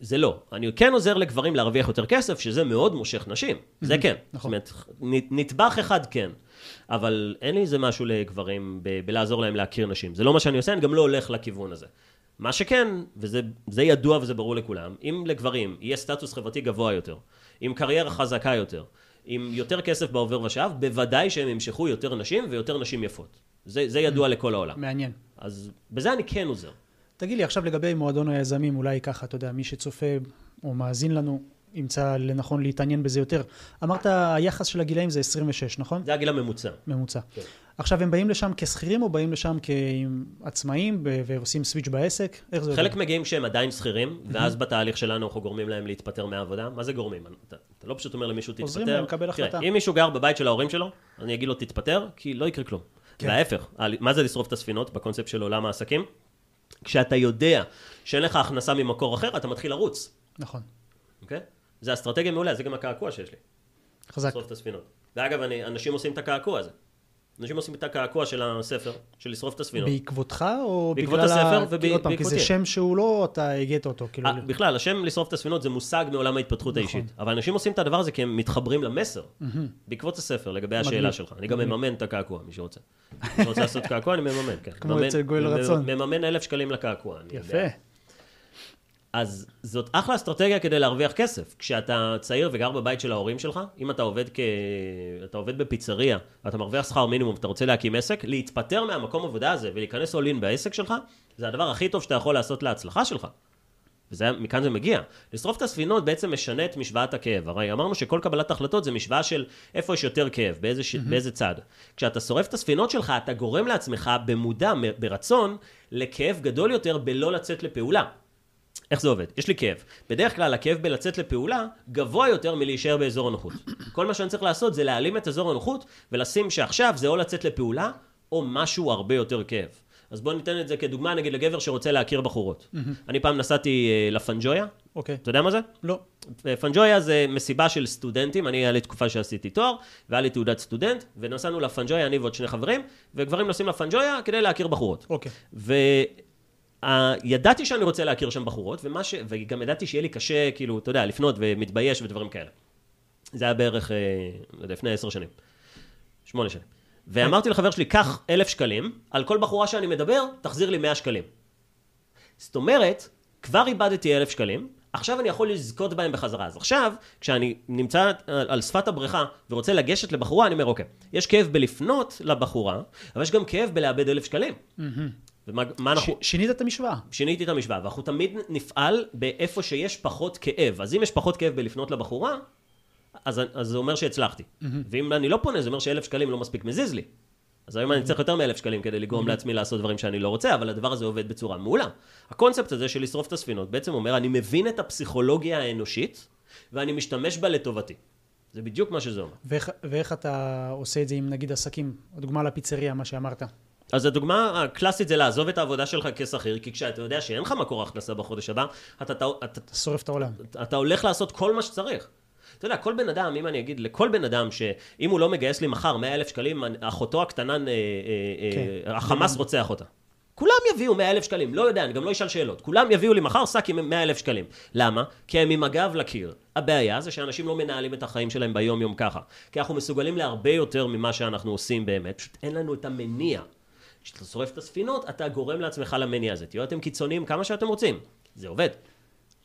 זה לא. אני כן עוזר לגברים להרוויח יותר כסף, שזה מאוד מושך נשים. זה כן. נכון. זאת אומרת, נ- נדבך אחד כן. אבל אין לי איזה משהו לגברים ב- בלעזור להם להכיר נשים. זה לא מה שאני עושה, אני גם לא הולך לכיוון הזה. מה שכן, וזה זה ידוע וזה ברור לכולם, אם לגברים יהיה סטטוס חברתי גבוה יותר, עם קריירה חזקה יותר, עם יותר כסף בעובר ושב, בוודאי שהם ימשכו יותר נשים ויותר נשים יפות. זה, זה ידוע לכל העולם. מעניין. אז בזה אני כן עוזר. תגיד לי, עכשיו לגבי מועדון היזמים, אולי ככה, אתה יודע, מי שצופה או מאזין לנו, ימצא לנכון להתעניין בזה יותר. אמרת, היחס של הגילאים זה 26, נכון? זה הגיל הממוצע. ממוצע. כן. עכשיו, הם באים לשם כשכירים או באים לשם כעצמאים ועושים סוויץ' בעסק? איך זה עובד? חלק מגיעים שהם עדיין שכירים, ואז בתהליך שלנו אנחנו גורמים להם להתפטר מהעבודה. מה זה גורמים? אתה, אתה לא פשוט אומר למישהו תתפטר. עוזרים להם לקבל תראה, החלטה. אם מישהו גר בבית של ההורים שלו, אני אגיד לו תתפטר, כי לא יקרה כלום. כן. וההפך, ה- מה זה לשרוף את הספינות בקונספט של עולם העסקים? כשאתה יודע שאין לך הכנסה ממקור אחר, אתה מתחיל לרוץ, נכון. אוקיי? זה אסטרטגיה מעולה, זה גם הקעקוע שיש לי, חזק. לשרוף את הספינות. ואגב, אני, אנשים עושים את הקעקוע הזה. אנשים עושים את הקעקוע של הספר, של לשרוף את הספינות. בעקבותך או בעקבות בגלל הספר ה... כי עוד פעם, כי זה ובעקבותי. שם שהוא לא, אתה הגית אותו, כאילו... אה, בכלל, השם לשרוף את הספינות זה מושג מעולם ההתפתחות נכון. האישית. אבל אנשים עושים את הדבר הזה כי הם מתחברים למסר. בעקבות הספר, לגבי השאלה מגניב. שלך. אני גם. מממן את הקעקוע, מי שרוצה. מי שרוצה לעשות קעקוע, אני מממן, כן. כמו אצל גואל רצון. מממן אלף שקלים לקעקוע. יפה. אז זאת אחלה אסטרטגיה כדי להרוויח כסף. כשאתה צעיר וגר בבית של ההורים שלך, אם אתה עובד כ... אתה עובד בפיצריה, ואתה מרוויח שכר מינימום ואתה רוצה להקים עסק, להתפטר מהמקום עבודה הזה ולהיכנס all in בעסק שלך, זה הדבר הכי טוב שאתה יכול לעשות להצלחה שלך. וזה, מכאן זה מגיע. לשרוף את הספינות בעצם משנה את משוואת הכאב. הרי אמרנו שכל קבלת החלטות זה משוואה של איפה יש יותר כאב, באיזה, ש... באיזה צד. כשאתה שורף את הספינות שלך, אתה גורם לעצמך במודע, ברצון, לכאב גדול יותר בלא לצאת לפעולה. איך זה עובד? יש לי כאב. בדרך כלל הכאב בלצאת לפעולה גבוה יותר מלהישאר באזור הנוחות. כל מה שאני צריך לעשות זה להעלים את אזור הנוחות ולשים שעכשיו זה או לצאת לפעולה או משהו הרבה יותר כאב. אז בואו ניתן את זה כדוגמה נגיד לגבר שרוצה להכיר בחורות. אני פעם נסעתי אה, לפנג'ויה, אוקיי. אתה יודע מה זה? לא. פנג'ויה זה מסיבה של סטודנטים, אני היה לי תקופה שעשיתי תואר, והיה לי תעודת סטודנט, ונסענו לפנג'ויה, אני ועוד שני חברים, וגברים נוסעים לפנג'ויה כדי להכיר בחורות. אוקיי. וידעתי שאני רוצה להכיר שם בחורות, ומה ש... וגם ידעתי שיהיה לי קשה, כאילו, אתה יודע, לפנות ומתבייש ודברים כאלה. זה היה בערך, אה, לא יודע, לפני עשר שנים. שמונה שנים. ואמרתי לחבר שלי, קח אלף שקלים, על כל בחורה שאני מדבר, תחזיר לי מאה שקלים. זאת אומרת, כבר איבדתי אלף שקלים, עכשיו אני יכול לזכות בהם בחזרה. אז עכשיו, כשאני נמצא על שפת הבריכה ורוצה לגשת לבחורה, אני אומר, אוקיי, יש כאב בלפנות לבחורה, אבל יש גם כאב בלאבד אלף שקלים. ומה מה אנחנו... ש- שינית את המשוואה. שיניתי את המשוואה, ואנחנו תמיד נפעל באיפה שיש פחות כאב. אז אם יש פחות כאב בלפנות לבחורה, אז, אז זה אומר שהצלחתי. ואם אני לא פונה, זה אומר שאלף שקלים לא מספיק מזיז לי. אז היום אני צריך יותר מאלף שקלים כדי לגרום לעצמי לעשות דברים שאני לא רוצה, אבל הדבר הזה עובד בצורה מעולה. הקונספט הזה של לשרוף את הספינות בעצם אומר, אני מבין את הפסיכולוגיה האנושית, ואני משתמש בה לטובתי. זה בדיוק מה שזה אומר. ואיך, ואיך אתה עושה את זה עם נגיד עסקים? הדוגמה לפיצריה, מה שאמרת. אז הדוגמה הקלאסית זה לעזוב את העבודה שלך כשכיר, כי כשאתה יודע שאין לך מקור הכנסה בחודש הבא, אתה, אתה, אתה, אתה שורף את העולם. אתה הולך לעשות כל מה שצריך. אתה יודע, כל בן אדם, אם אני אגיד, לכל בן אדם שאם הוא לא מגייס לי מחר 100 אלף שקלים, אחותו הקטנה, אה, אה, כן. אה, החמאס רוצח אותה. כולם יביאו 100 אלף שקלים, לא יודע, אני גם לא אשאל שאלות. כולם יביאו לי מחר שק עם 100 אלף שקלים. למה? כי הם עם הגב לקיר. הבעיה זה שאנשים לא מנהלים את החיים שלהם ביום-יום ככה. כי אנחנו מסוגלים להרבה יותר ממה שאנחנו עושים באמת, פשוט אין לנו את המניע. כשאתה שורף את הספינות, אתה גורם לעצמך למניע הזה. תהיו אתם קיצוניים כמה שאתם רוצים. זה עובד.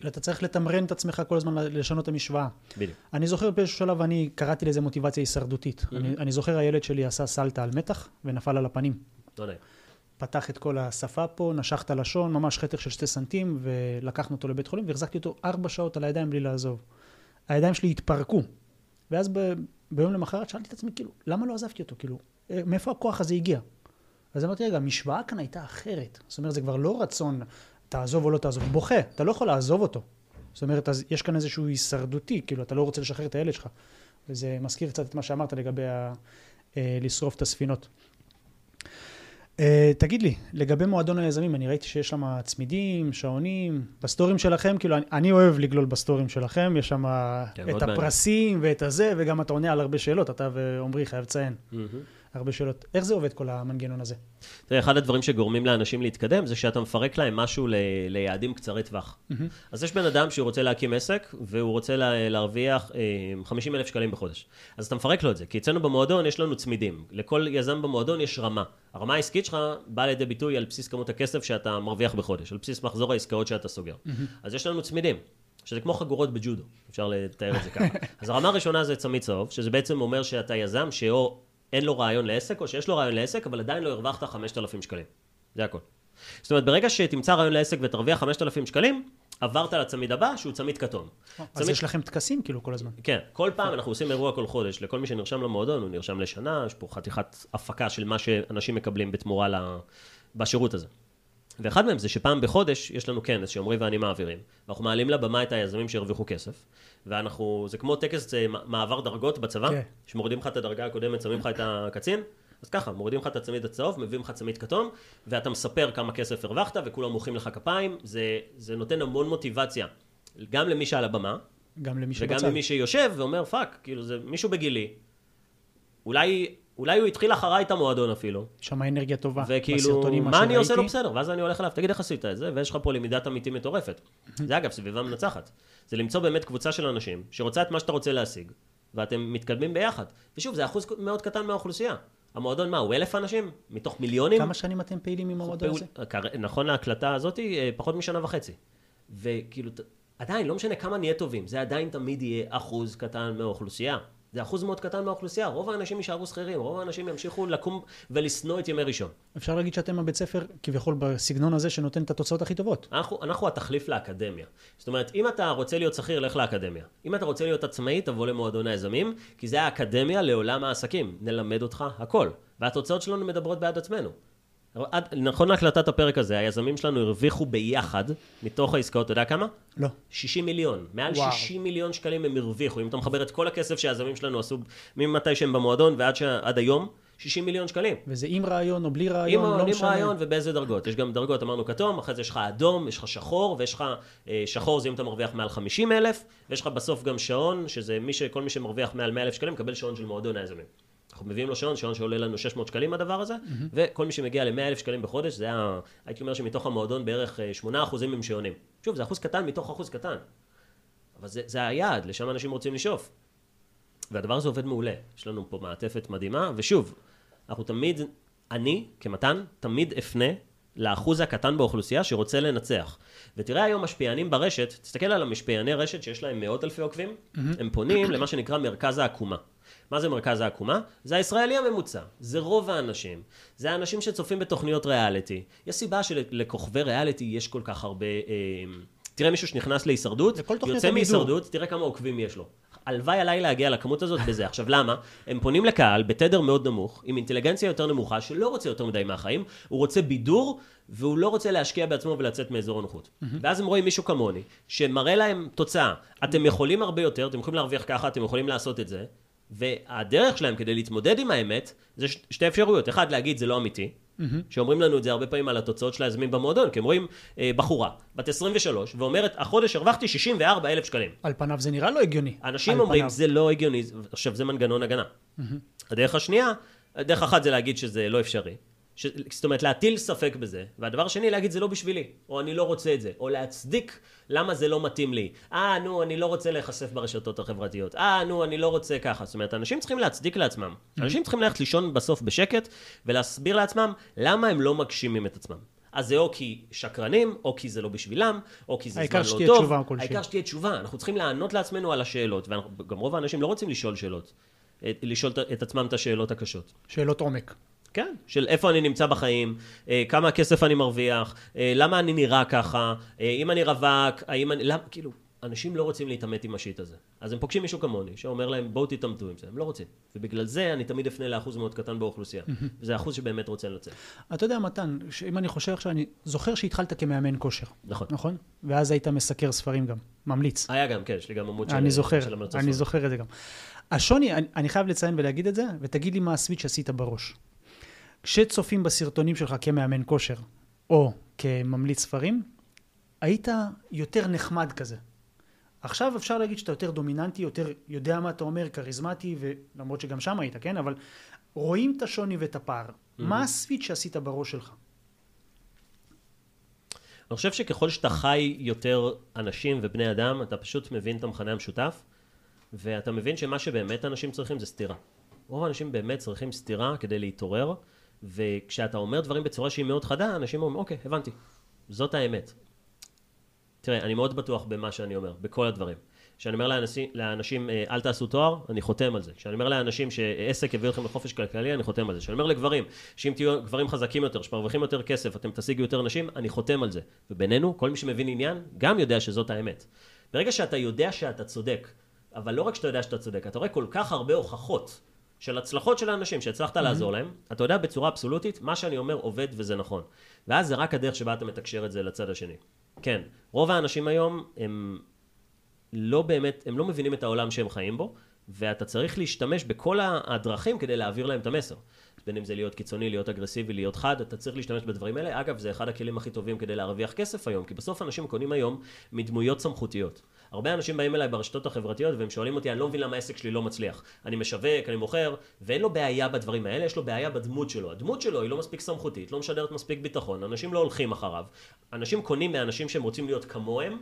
אתה צריך לתמרן את עצמך כל הזמן לשנות את המשוואה. בדיוק. אני זוכר באיזשהו שלב, אני קראתי לזה מוטיבציה הישרדותית. אני, אני זוכר הילד שלי עשה סלטה על מתח ונפל על הפנים. יודע. פתח את כל השפה פה, נשך את הלשון, ממש חתך של שתי סנטים, ולקחנו אותו לבית חולים, והחזקתי אותו ארבע שעות על הידיים בלי לעזוב. הידיים שלי התפרקו. ואז ב, ביום למחרת שאלתי את עצמי, כאילו, למה לא עזבתי אותו? כאילו, אה, מאיפה הכוח הזה הגיע? אז אמרתי, רגע, המשוואה כאן הייתה אחרת. זאת אומרת, זה כבר לא רצון, תעזוב או לא תעזוב, הוא בוכה, אתה לא יכול לעזוב אותו. זאת אומרת, אז יש כאן איזשהו הישרדותי, כאילו, אתה לא רוצה לשחרר את הילד שלך. וזה מזכיר קצת את מה שאמרת לגבי ה, אה, לשרוף את הספינות. אה, תגיד לי, לגבי מועדון היזמים, אני ראיתי שיש שם צמידים, שעונים, בסטורים שלכם, כאילו, אני, אני אוהב לגלול בסטורים שלכם, יש שם כן, את מאוד מעניין. הפרסים ואת הזה, וגם אתה עונה על הרבה שאלות, אתה ועמרי חייב לציין, הרבה שאלות. איך זה עובד כל המנגנון הזה? תראה, אחד הדברים שגורמים לאנשים להתקדם זה שאתה מפרק להם משהו ל... ליעדים קצרי טווח. אז יש בן אדם שהוא רוצה להקים עסק, והוא רוצה לה... להרוויח אה, 50 אלף שקלים בחודש. אז אתה מפרק לו את זה, כי אצלנו במועדון יש לנו צמידים. לכל יזם במועדון יש רמה. הרמה העסקית שלך באה לידי ביטוי על בסיס כמות הכסף שאתה מרוויח בחודש, על בסיס מחזור העסקאות שאתה סוגר. אז יש לנו צמידים. שזה כמו חגורות בג'ודו, אפשר לתאר את זה ככה. אז הרמה הראשונה זה צמיד צהוב, שזה בעצם אומר שאתה יזם שאו אין לו רעיון לעסק, או שיש לו רעיון לעסק, אבל עדיין לא הרווחת 5,000 שקלים. זה הכל. זאת אומרת, ברגע שתמצא רעיון לעסק ותרוויח 5,000 שקלים, עברת לצמיד הבא, שהוא צמיד כתום. אז צמיד- יש לכם טקסים כאילו כל הזמן. כן, כל פעם אנחנו עושים אירוע כל חודש, לכל מי שנרשם למועדון, הוא נרשם לשנה, יש פה חתיכת הפקה של מה שאנשים מקבלים בתמורה ל... בשירות הזה. ואחד מהם זה שפעם בחודש יש לנו כנס שעמרי ואני מעבירים, ואנחנו מעלים לבמה את היזמים שהרוויחו כסף, ואנחנו, זה כמו טקס אה, מעבר דרגות בצבא, כן. שמורידים לך את הדרגה הקודמת, שמים לך את הקצין, אז ככה, מורידים לך את הצמיד הצהוב, מביאים לך צמיד כתום, ואתה מספר כמה כסף הרווחת, וכולם מוחאים לך כפיים, זה, זה נותן המון מוטיבציה, גם למי שעל הבמה, גם למי וגם שבצד. למי שיושב ואומר, fuck, כאילו זה מישהו בגילי, אולי אולי הוא התחיל אחריי את המועדון אפילו. שם אנרגיה טובה. וכאילו, בסרטונים, מה אני עושה לו שראיתי. בסדר? ואז אני הולך אליו, תגיד איך עשית את זה, ויש לך פה למידת עמיתים מטורפת. זה אגב, סביבה מנצחת. זה למצוא באמת קבוצה של אנשים שרוצה את מה שאתה רוצה להשיג, ואתם מתקדמים ביחד. ושוב, זה אחוז מאוד קטן מהאוכלוסייה. המועדון מה, הוא אלף אנשים? מתוך מיליונים? כמה שנים אתם פעילים עם המועדון הזה? פעול- כר- נכון להקלטה הזאת, אה, פחות משנה וחצי. וכאילו, עדיין, לא משנה כמה נהיה טובים, זה עדיין תמיד יהיה אחוז קטן מהאוכלוסייה. זה אחוז מאוד קטן מהאוכלוסייה, רוב האנשים יישארו שכירים, רוב האנשים ימשיכו לקום ולשנוא את ימי ראשון. אפשר להגיד שאתם הבית ספר, כביכול בסגנון הזה, שנותן את התוצאות הכי טובות. אנחנו, אנחנו התחליף לאקדמיה. זאת אומרת, אם אתה רוצה להיות שכיר, לך לאקדמיה. אם אתה רוצה להיות עצמאי, תבוא למועדון היזמים, כי זה האקדמיה לעולם העסקים. נלמד אותך הכל. והתוצאות שלנו מדברות בעד עצמנו. עד, נכון להקלטת הפרק הזה, היזמים שלנו הרוויחו ביחד, מתוך העסקאות, אתה יודע כמה? לא. 60 מיליון. מעל וואו. 60 מיליון שקלים הם הרוויחו. אם אתה מחבר את כל הכסף שהיזמים שלנו עשו ממתי שהם במועדון ועד ש... היום, 60 מיליון שקלים. וזה עם רעיון או בלי עם רעיון, לא עם משנה. רעיון ובאיזה דרגות. יש גם דרגות, אמרנו כתום, אחרי זה יש לך אדום, יש לך שחור, ויש לך אה, שחור זה אם אתה מרוויח מעל 50 אלף, ויש לך בסוף גם שעון, שזה מי ש, כל מי שמרוויח מעל 100 אלף שקלים מקבל שעון של מועדון היזמים. אנחנו מביאים לו שעון, שעון שעולה לנו 600 שקלים הדבר הזה, וכל מי שמגיע ל-100 אלף שקלים בחודש, זה היה, הייתי אומר שמתוך המועדון בערך אה, 8 אחוזים הם שעונים. שוב, זה אחוז קטן מתוך אחוז קטן. אבל זה, זה היעד, לשם אנשים רוצים לשאוף. והדבר הזה עובד מעולה. יש לנו פה מעטפת מדהימה, ושוב, אנחנו תמיד, אני, כמתן, תמיד אפנה לאחוז הקטן באוכלוסייה שרוצה לנצח. ותראה היום משפיענים ברשת, תסתכל על המשפיעני רשת שיש להם מאות אלפי עוקבים, הם פונים למה שנקרא מרכז העקומה. מה זה מרכז העקומה? זה הישראלי הממוצע, זה רוב האנשים, זה האנשים שצופים בתוכניות ריאליטי. יש סיבה שלכוכבי ריאליטי יש כל כך הרבה... אה, תראה מישהו שנכנס להישרדות, יוצא. מהישרדות, תראה כמה עוקבים יש לו. הלוואי עליי להגיע לכמות הזאת בזה. עכשיו למה? הם פונים לקהל בתדר מאוד נמוך, עם אינטליגנציה יותר נמוכה, שלא רוצה יותר מדי מהחיים, הוא רוצה בידור, והוא לא רוצה להשקיע בעצמו ולצאת מאזור הנוחות. ואז הם רואים מישהו כמוני, שמראה להם תוצאה. אתם יכולים הרבה יותר, אתם יכולים להרוויח ככה, אתם יכולים לעשות את זה, והדרך שלהם כדי להתמודד עם האמת, זה ש- שתי אפשרויות. אחד, להגיד זה לא אמיתי, שאומרים לנו את זה הרבה פעמים על התוצאות של היזמים במועדון, כי הם רואים אה, בחורה, בת 23, ואומרת, החודש הרווחתי 64 אלף שקלים. על פניו זה נראה לא הגיוני. אנשים אומרים, פניו. זה לא הגיוני, עכשיו זה מנגנון הגנה. הדרך השנייה, דרך אחת זה להגיד שזה לא אפשרי. ש... זאת אומרת, להטיל ספק בזה, והדבר השני, להגיד זה לא בשבילי, או אני לא רוצה את זה, או להצדיק למה זה לא מתאים לי. אה, נו, אני לא רוצה להיחשף ברשתות החברתיות. אה, נו, אני לא רוצה ככה. זאת אומרת, אנשים צריכים להצדיק לעצמם. אנשים צריכים ללכת לישון בסוף בשקט, ולהסביר לעצמם למה הם לא מגשימים את עצמם. אז זה או כי שקרנים, או כי זה לא בשבילם, או כי זה העיקר זמן לא שתהיה טוב. תשובה כלשהי. העיקר שתהיה תשובה. אנחנו צריכים לענות לעצמנו על השאלות, וגם רוב האנשים לא רוצים לשאול שאלות. אה, לשאול את עצמם את השאלות הקשות. שאלות עומק. כן, של איפה אני נמצא בחיים, אה, כמה כסף אני מרוויח, אה, למה אני נראה ככה, אה, אם אני רווק, האם אני... למה, כאילו, אנשים לא רוצים להתעמת עם השיט הזה. אז הם פוגשים מישהו כמוני, שאומר להם, בואו תתעמתו עם זה. הם לא רוצים. ובגלל זה אני תמיד אפנה לאחוז מאוד קטן באוכלוסייה. וזה אחוז שבאמת רוצה לנצח. אתה יודע, מתן, אם אני חושב עכשיו, אני זוכר שהתחלת כמאמן כושר, נכון. נכון? ואז היית מסקר ספרים גם, ממליץ. היה גם, כן, יש לי גם עמוד של... אני זוכר, של המלצות אני ספרים. זוכר את זה גם. השוני, אני, אני חייב לציין ולהגיד את זה, ותגיד לי מה הסוויץ' שעשית בראש. כשצופים בסרטונים שלך כמאמן כושר, או כממליץ ספרים, היית יותר נחמד כזה. עכשיו אפשר להגיד שאתה יותר דומיננטי, יותר יודע מה אתה אומר, כריזמטי, ולמרות שגם שם היית, כן? אבל רואים את השוני ואת הפער. מה הסוויץ' שעשית בראש שלך? אני חושב שככל שאתה חי יותר אנשים ובני אדם, אתה פשוט מבין את המכנה המשותף, ואתה מבין שמה שבאמת אנשים צריכים זה סתירה. רוב האנשים באמת צריכים סתירה כדי להתעורר, וכשאתה אומר דברים בצורה שהיא מאוד חדה, אנשים אומרים, אוקיי, הבנתי, זאת האמת. תראה, אני מאוד בטוח במה שאני אומר, בכל הדברים. כשאני אומר לאנשים, לאנשים אה, אל תעשו תואר, אני חותם על זה. כשאני אומר לאנשים שעסק יביא אתכם לחופש כלכלי, אני חותם על זה. כשאני אומר לגברים, שאם תהיו גברים חזקים יותר, שמרוויחים יותר כסף, אתם תשיגו יותר נשים, אני חותם על זה. ובינינו, כל מי שמבין עניין, גם יודע שזאת האמת. ברגע שאתה יודע שאתה צודק, אבל לא רק שאתה יודע שאתה צודק, אתה רואה כל כך הרבה הוכחות של הצלחות של האנשים שהצלחת לעזור להם, אתה יודע בצורה אבסולוטית, מה שאני אומר עובד וזה נכון. ואז זה רק הדרך שבה אתה מתקשר את זה לצד השני. כן, רוב האנשים היום הם לא באמת, הם לא מבינים את העולם שהם חיים בו, ואתה צריך להשתמש בכל הדרכים כדי להעביר להם את המסר. בין אם זה להיות קיצוני, להיות אגרסיבי, להיות חד, אתה צריך להשתמש בדברים האלה. אגב, זה אחד הכלים הכי טובים כדי להרוויח כסף היום, כי בסוף אנשים קונים היום מדמויות סמכותיות. הרבה אנשים באים אליי ברשתות החברתיות והם שואלים אותי, אני לא מבין למה העסק שלי לא מצליח. אני משווק, אני מוכר, ואין לו בעיה בדברים האלה, יש לו בעיה בדמות שלו. הדמות שלו היא לא מספיק סמכותית, לא משדרת מספיק ביטחון, אנשים לא הולכים אחריו. אנשים קונים מאנשים שהם רוצים להיות כמוהם,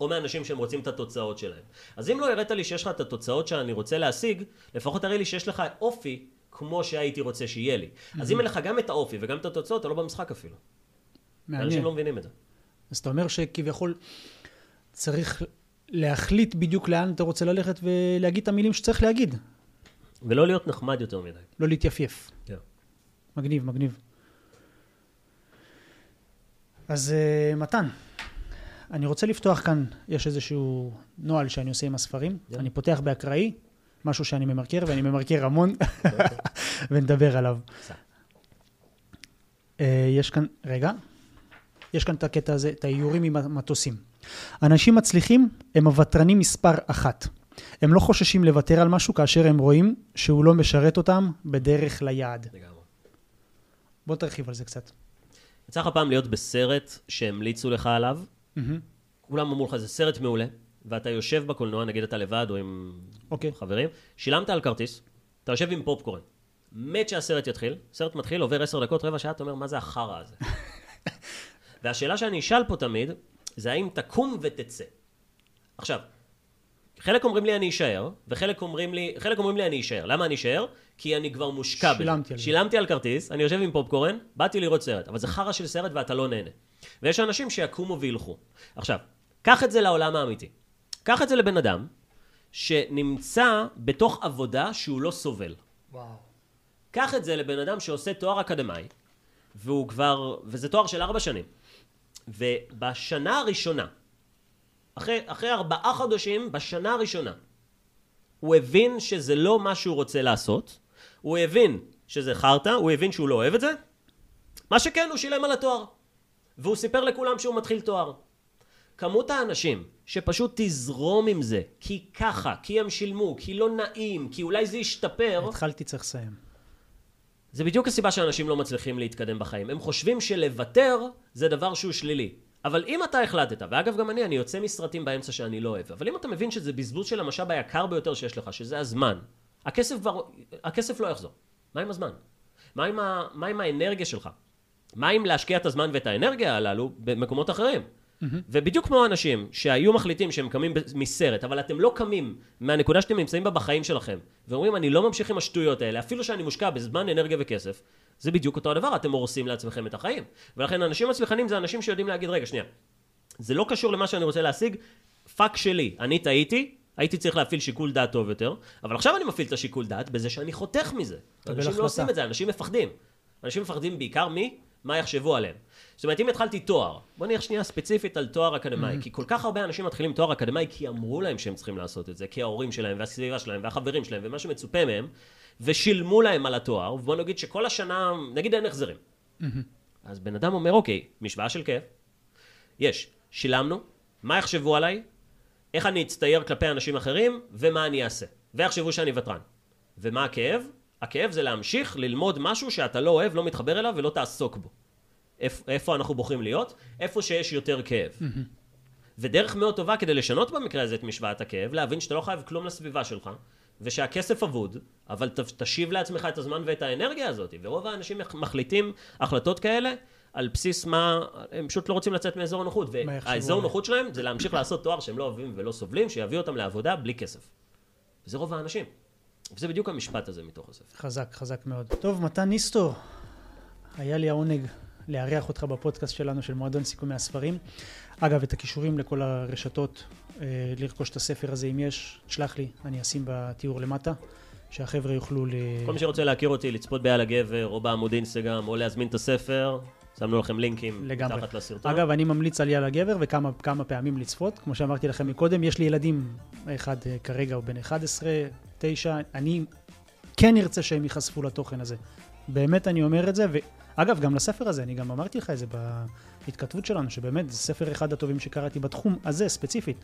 או מאנשים שהם רוצים את התוצאות שלהם. אז אם לא הראת לי שיש לך את התוצאות שאני רוצה להשיג, לפחות תראה לי שיש לך אופי כמו שהייתי רוצה שיהיה לי. אז אם אין לך גם את האופי וגם את התוצאות, אתה לא במשחק אפילו. מעניין. אנשים לא מבינים את זה. אז אתה אומר שכביכול צריך להחליט בדיוק לאן אתה רוצה ללכת ולהגיד את המילים שצריך להגיד, ולא להיות נחמד יותר מדי. לא להתייפייף. כן. מגניב, מגניב. אז uh, מתן, אני רוצה לפתוח כאן, יש איזשהו נוהל שאני עושה עם הספרים. כן. אני פותח באקראי, משהו שאני ממרקר, ואני ממרקר המון, ונדבר עליו. אה, יש כאן, רגע, יש כאן את הקטע הזה, את האיורים עם המטוסים. אנשים מצליחים הם הוותרנים מספר אחת. הם לא חוששים לוותר על משהו כאשר הם רואים שהוא לא משרת אותם בדרך ליעד. לגמרי. בוא תרחיב על זה קצת. יצא לך פעם להיות בסרט שהמליצו לך עליו, מהמם. כולם אמרו לך, זה סרט מעולה, ואתה יושב בקולנוע, נגיד אתה לבד או עם אוקיי. חברים, שילמת על כרטיס, אתה יושב עם פופקורן, מת שהסרט יתחיל, סרט מתחיל, עובר עשר דקות, רבע שעה, אתה אומר, מה זה החרא הזה? והשאלה שאני אשאל פה תמיד, זה האם תקום ותצא. עכשיו, חלק אומרים לי אני אשאר, וחלק אומרים לי, חלק אומרים לי אני אשאר. למה אני אשאר? כי אני כבר מושקע בזה. שילמתי על זה. שילמתי על כרטיס, אני יושב עם פופקורן, באתי לראות סרט, אבל זה חרא של סרט ואתה לא נהנה. ויש אנשים שיקומו וילכו. עכשיו, קח את זה לעולם האמיתי. קח את זה לבן אדם שנמצא בתוך עבודה שהוא לא סובל. וואו. קח את זה לבן אדם שעושה תואר אקדמאי, והוא כבר, וזה תואר של ארבע שנים. ובשנה הראשונה, אחרי, אחרי ארבעה חודשים, בשנה הראשונה, הוא הבין שזה לא מה שהוא רוצה לעשות, הוא הבין שזה חרטא, הוא הבין שהוא לא אוהב את זה, מה שכן, הוא שילם על התואר. והוא סיפר לכולם שהוא מתחיל תואר. כמות האנשים שפשוט תזרום עם זה, כי ככה, כי הם שילמו, כי לא נעים, כי אולי זה ישתפר, התחלתי, צריך לסיים. זה בדיוק הסיבה שאנשים לא מצליחים להתקדם בחיים. הם חושבים שלוותר זה דבר שהוא שלילי. אבל אם אתה החלטת, ואגב גם אני, אני יוצא מסרטים באמצע שאני לא אוהב, אבל אם אתה מבין שזה בזבוז של המשאב היקר ביותר שיש לך, שזה הזמן, הכסף כבר, הכסף לא יחזור. מה עם הזמן? מה עם, ה, מה עם האנרגיה שלך? מה עם להשקיע את הזמן ואת האנרגיה הללו במקומות אחרים? ובדיוק כמו האנשים שהיו מחליטים שהם קמים מסרט, אבל אתם לא קמים מהנקודה שאתם נמצאים בה בחיים שלכם, ואומרים אני לא ממשיך עם השטויות האלה, אפילו שאני מושקע בזמן, אנרגיה וכסף, זה בדיוק אותו הדבר, אתם הורסים לעצמכם את החיים. ולכן אנשים מצליחנים זה אנשים שיודעים להגיד, רגע, שנייה, זה לא קשור למה שאני רוצה להשיג, פאק שלי, אני טעיתי, הייתי צריך להפעיל שיקול דעת טוב יותר, אבל עכשיו אני מפעיל את השיקול דעת בזה שאני חותך מזה. אנשים החלטה. לא עושים את זה, אנשים מפחדים. אנשים מפחדים בעיקר מי? מה יחשבו עליהם. זאת אומרת, אם התחלתי תואר, בוא נלך שנייה ספציפית על תואר אקדמאי, כי כל כך הרבה אנשים מתחילים תואר אקדמאי כי אמרו להם שהם צריכים לעשות את זה, כי ההורים שלהם והסביבה שלהם והחברים שלהם ומה שמצופה מהם, ושילמו להם על התואר, ובוא נגיד שכל השנה, נגיד אין החזרים. אז בן אדם אומר, אוקיי, משוואה של כאב, יש, שילמנו, מה יחשבו עליי, איך אני אצטייר כלפי אנשים אחרים, ומה אני אעשה. ויחשבו שאני ותרן. ומה הכאב? הכאב זה להמשיך ללמוד משהו שאתה לא אוהב, לא מתחבר אליו ולא תעסוק בו. איפ, איפה אנחנו בוחרים להיות? איפה שיש יותר כאב. ודרך מאוד טובה כדי לשנות במקרה הזה את משוואת הכאב, להבין שאתה לא חייב כלום לסביבה שלך, ושהכסף אבוד, אבל ת, תשיב לעצמך את הזמן ואת האנרגיה הזאת. ורוב האנשים מח- מחליטים החלטות כאלה על בסיס מה, הם פשוט לא רוצים לצאת מאזור הנוחות. והאזור. הנוחות שלהם זה להמשיך לעשות תואר שהם לא אוהבים ולא סובלים, שיביא אותם לעבודה בלי כסף. וזה רוב האנשים. וזה בדיוק המשפט הזה מתוך הספר. חזק, חזק מאוד. טוב, מתן ניסטור, היה לי העונג לארח אותך בפודקאסט שלנו של מועדון סיכומי הספרים. אגב, את הכישורים לכל הרשתות, אה, לרכוש את הספר הזה, אם יש, תשלח לי, אני אשים בתיאור למטה, שהחבר'ה יוכלו ל... כל מי שרוצה להכיר אותי, לצפות בעל הגבר, או בעמוד אינסטגרם, או להזמין את הספר, שמנו לכם לינקים לגמרי. מתחת לסרטון. אגב, אני ממליץ על יאללה גבר וכמה כמה פעמים לצפות. כמו שאמרתי לכם מקודם, יש לי ילדים, אחד אה, כרגע הוא בן 11, 9, אני כן ארצה שהם ייחשפו לתוכן הזה. באמת אני אומר את זה, ואגב, גם לספר הזה, אני גם אמרתי לך את זה בהתכתבות שלנו, שבאמת זה ספר אחד הטובים שקראתי בתחום הזה ספציפית.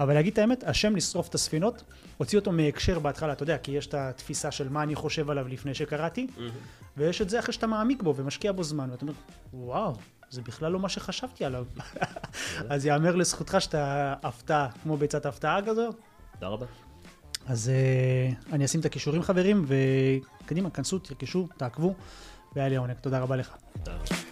אבל להגיד את האמת, השם לשרוף את הספינות, הוציא אותו מהקשר בהתחלה, אתה יודע, כי יש את התפיסה של מה אני חושב עליו לפני שקראתי, מהמם. ויש את זה אחרי שאתה מעמיק בו ומשקיע בו זמן, ואתה אומר, וואו, זה בכלל לא מה שחשבתי עליו. אז יאמר לזכותך שאתה הפתעה, כמו ביצת הפתעה כזו. תודה רבה. אז uh, אני אשים את הכישורים חברים, וקדימה, כנסו, תרכשו, תעקבו, והיה לי עונג. תודה רבה לך. תודה.